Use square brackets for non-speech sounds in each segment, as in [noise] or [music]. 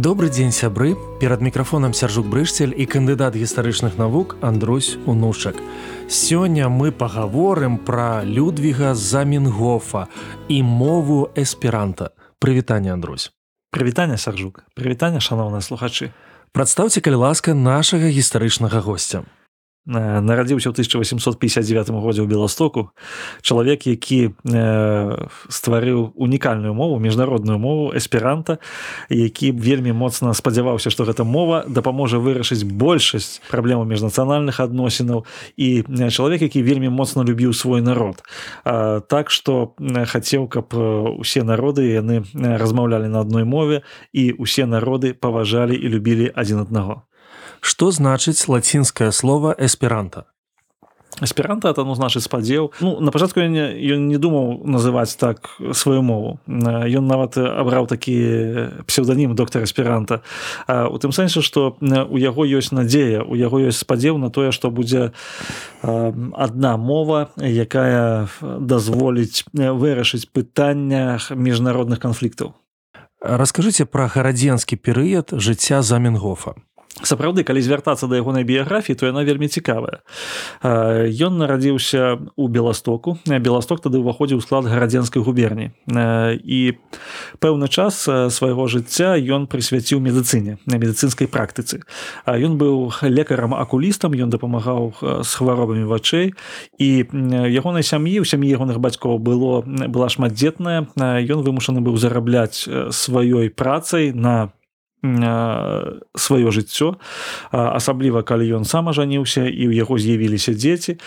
Добры дзень сябры перад мікрафонам сяржук брышцель і кандыдат гістарычных навук Андрусь унушак. Сёння мы пагаворым пра Людвіга Замінгофа і мову эсперанта. Прывітанне Андрусь. Прывітанне сяржук, прывітанне шаноўныя слухачы. Прадстаўце калі ласка нашага гістарычнага госця. Э, нарадзіўся ў 1859 годзе ў беластоку чалавек які э, стварыў унікальную мову міжнародную мову эсперанта які вельмі моцна спадзяваўся што гэта мова дапаможа вырашыць большасць праблемаў міжнацыянальных адносінаў і э, чалавек які вельмі моцна любіў свой народ. А, так што хацеў каб усе народы яны размаўлялі на адной мове і усе народы паважалі і любілі адзін аднаго Што значыць лацінскае слово эсперанта? Эсперанта это ну значыць спадзеў ну на пачатку ён не, ён не думаў называць так сваю мову. Ён нават абраў такі псевданім доктор эсперанта у тым сэнсе што у яго ёсць надзея у яго ёсць спадзеў на тое што будзе адна мова якая дазволіць вырашыць пытаннях міжнародных канфліктаў. Раскажыце пра гарадзенскі перыяд жыцця заменгофа сапраўды калі звяртацца да ягонай біяграфіі то яна вельмі цікавая. Ён нарадзіўся у беластоку. Беласток тады ўваходзіў склад гарадзенскай губерні і пэўны час свайго жыцця ён прысвяціў медыцыне на медыцынскай практыцы. Ён быў лекарам акулістам ён дапамагаў з хваробамі вачэй. І ягонай сям'і у сям'і ягоных бацькоў было была шматдзетная. Ён вымушаны быў зарабляць сваёй працай на сваё жыццё. Асабліва калі ён сам ажаніўся і ў яго з'явіліся дзеці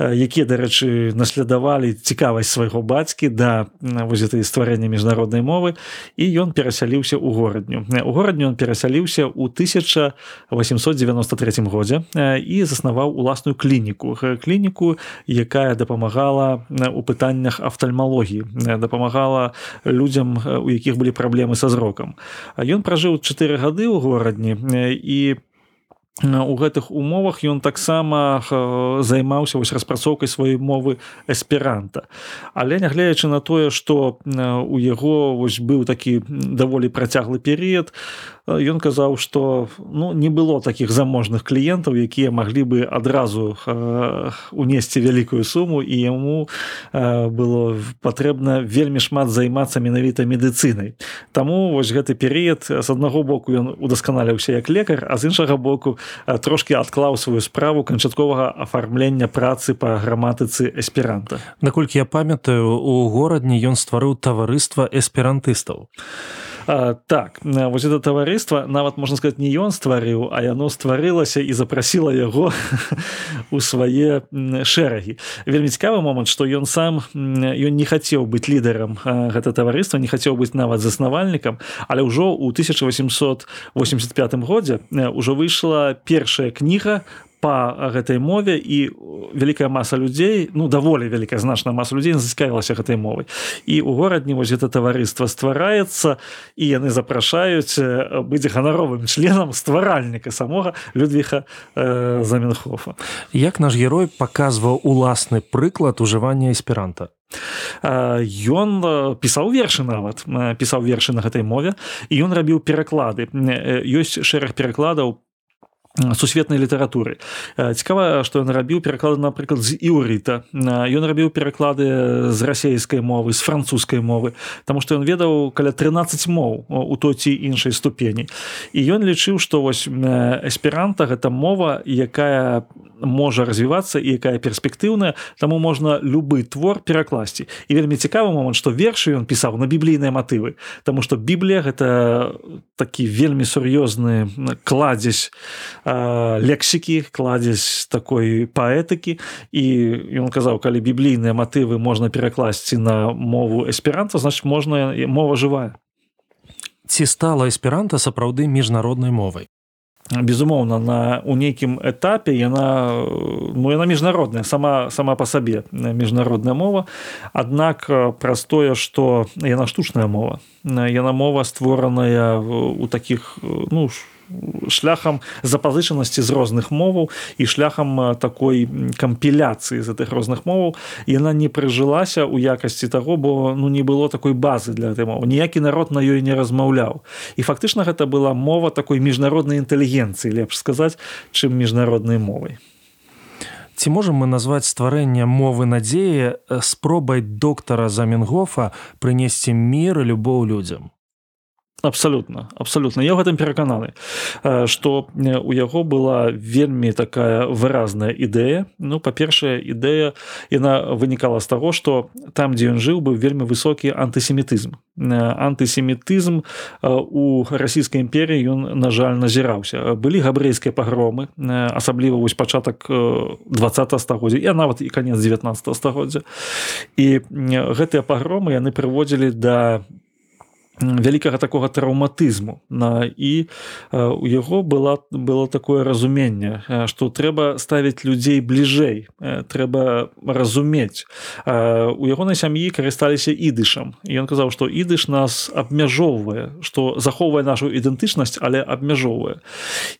якія дарэчы наследавалі цікавасць свайго бацькі да воз этой стварэння міжнароднай мовы і ён перасяліўся ў горадню. У горадню он перасяліўся ў 1893 годзе і заснаваў уласную клініку. Клініку якая дапамагала у пытаннях афтальмалогіі. Дапамагала людзям у якіх былі праблемы са зрокам. Ён пражыў 4 4 гады ў горадні і у гэтых умовах ён таксама займаўся вось распрацоўкай сваёй мовы эсперанта. Але нягледзячы на тое што у яго вось быў такі даволі працяглы перыяд ён казаў што ну не было такіх заможных кліентаў якія маглі бы адразу э, унесці вялікую суму і яму э, было патрэбна вельмі шмат займацца менавіта медыцынай. Таму вось гэты перыяд з аднаго боку ён удасканаліўся як лекар а з іншага боку э, трошки адклаў сваю справу канчатковага афармлення працы па граматыцы эсперанта. Наколькі я памятаю у горадні ён стварыў таварыства эсперантыстаў. Так вось это таварыства нават можна сказать не ён стварыў а яно стварылася і запрасіла яго [laughs] у свае шэрагі. Вельмі цікавы момант што ён сам ён не хацеў быць лідарам гэта таварыства не хацеў быць нават заснавальнікам але ўжо ў 1885 годзе ўжо выйшла першая кніга по гэтай мове і вялікая маса людзей ну даволі вялікая значная маса людзей зацікавілася гэтай мовай і у горадні вось это таварыства ствараецца і яны запрашаюць быць ганаровым членам стваральніка самога людвіха э, заменхофа як наш герой паказваў уласны прыклад ужывання эсперанта Ён пісаў вершы нават пісаў вершы на гэтай мове і ён рабіў пераклады ёсць шэраг перакладаў сусветнай літаратуры цікава што ён рабіў пераклады напрыклад з іўрыта ён рабіў пераклады з расейскай мовы з французскай мовы Таму што ён ведаў каля 13 моў у той ці іншай ступені. І ён лічыў што вось эсперанта гэта мова якая можа развівацца і якая перспектыўная таму можна любы твор перакласці. І вельмі цікавы момант што вершы ён пісаў на біблійныя матывы Таму што біблія гэта такі вельмі сур'ёзны кладзесь лексікі кладзесь такой паэтыкі і ён казаў калі біблійныя матывы можна перакласці на мову эсперанта значит можна мова жывая ці стала эсперанта сапраўды міжнароднай мовай безумоўна на у нейкім этапе яна ну яна міжнародная сама сама по сабе міжнародная мова. Аднак праз тое что яна штучная мова. Яна мова створаная у таких ну шляхам запазычанасці з розных моваў і шляхам такой кампіляцыі з гэтых розных моваў. Яна не прыжылася ў якасці таго бо ну не было такой базы для гэтай мовы. Ніякі народ на ёй не размаўляў. І фактычна гэта была мова такой міжнароднай інтэлігенцыі лепш сказаць чым міжнароднай мовай. Ці можам мы назваць стварэнне мовы надзеі спробай доктара заменгофа прынесці мір і любоў людзям абсолютно абсолютно. Я в гэтым перакананы что у яго была вельмі такая выразная ідэя. Ну па-першае ідэя яна вынікала з таго что там дзе ён жыў быў вельмі высокі антысемітызм. Антысемітызм у расійскай імперіі ён на жаль назіраўся. Былі габрэйскія пагромы асабліва вось пачатак 20 стагоддзя я нават і конец 19 стагоддзя. І гэтыя пагромы яны прыводзілі да вялікага такога траўматызму. На і у яго была было такое разуменне што трэба ставіць людзей бліжэй трэба разумець. У ягонай сям'і карысталіся ідышам. Ён казаў што ідыш нас абмяжоўвае што захоўвае нашу ідэнтычнасць але абмяжоўвае.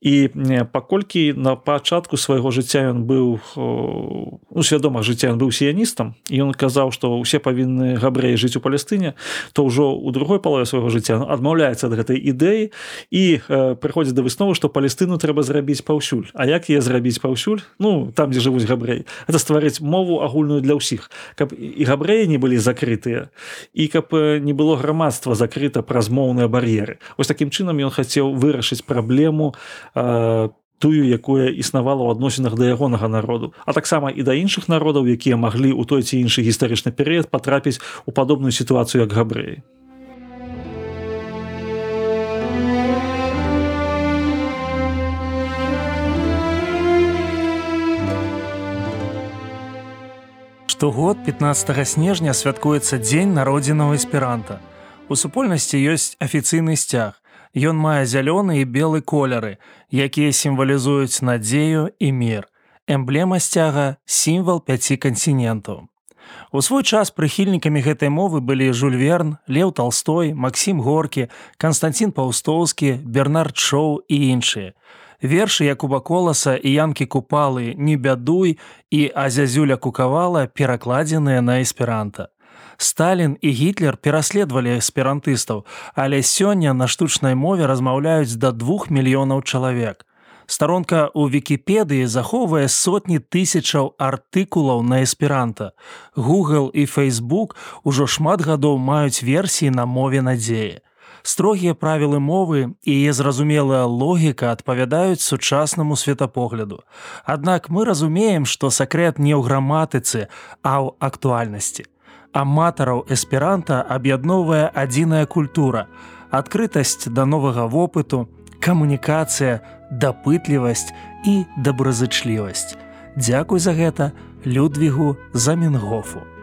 І паколькі на пачатку свайго жыцця ён быў ну, свядома жыцця ён быў сіяністам ён казаў што ўсе павінны габрэі жыць у палестыне то ўжо у другой палове свайго жыцця адмаўляецца ад гэтай ідэі і э, прыходзіць да высновы што палестыну трэба зрабіць паўсюль. А як яе зрабіць паўсюль? Ну там дзе жывуць габрэі. Это стварыць мову агульную для ўсіх. Каб і габрэі не былі закрытыя і каб не было грамадства закрыта праз моўныя бар'еры. Ось такім чынам ён хацеў вырашыць праблему по э, тую якое існавала ў адносінах да ягонага народу а таксама і да іншых народаў якія маглі ў той ці іншы гістарычны перыяд патрапіць у падобную сітуацыю як габрэі Штогод 15 снежня святкуецца дзень народзінаў эсперанта. У супольнасці ёсць афіцыйны сцяг. Ён мае зялёны і белы колеры, якія сімвалізуюць надзею і мір. Эмблема сцяга сімвал пяці кантинентаў. У свой час прыхільнікамі гэтай мовы былі Жульверн, Леў Талстой, Макссім Горкі, Канстанцін Паўстоўскі, Бернард Шоу і іншыя вершы якуба коласа і янкі купалы не бядуй і азязюля кукавала перакладзеныя на эсперанта Сталін і гітлер пераследавалі эсперантыстаў але сёння на штучнай мове размаўляюць да двух мільёнаў чалавек старонка ў вікіпедыі захоўвае сотні тысячаў артыкулаў на эсперанта google і facebook ужо шмат гадоў маюць версіі на мове надзеі строгія правілы мовы і яе зразумелая логіка адпавядаюць сучаснаму светапогляду. Аднак мы разумеем, што сакрэт не ў граматыцы, а ў актуальнасці. Аматараў эсперанта аб'ядноўвае адзіная культура, адкрытасць да новага вопыту, камунікацыя, дапытлівасць і добразычлівасць. Дзякуй за гэта Людвігу Заменгофу.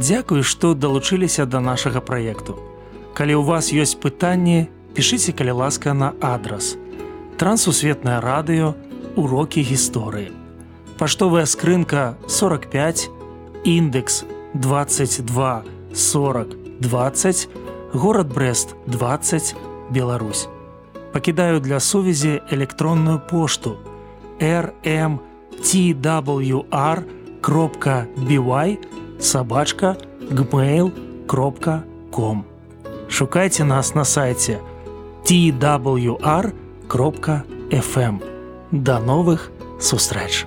Дзякуй, што далучыліся да нашага праекту. Калі ў вас ёсць пытанні, пішыце калі ласка на адрас. Трансусветнае радыё, урокі гісторыі. Паштовая скрынка 45, індекс 22 40 20, горад Брест 20, Беларусь. Пакідаю для сувязі электронную пошту rmtwr кропка бівай, собачка gmail.com Шукайце нас на сайте twr.fm. Да новых сустрэч!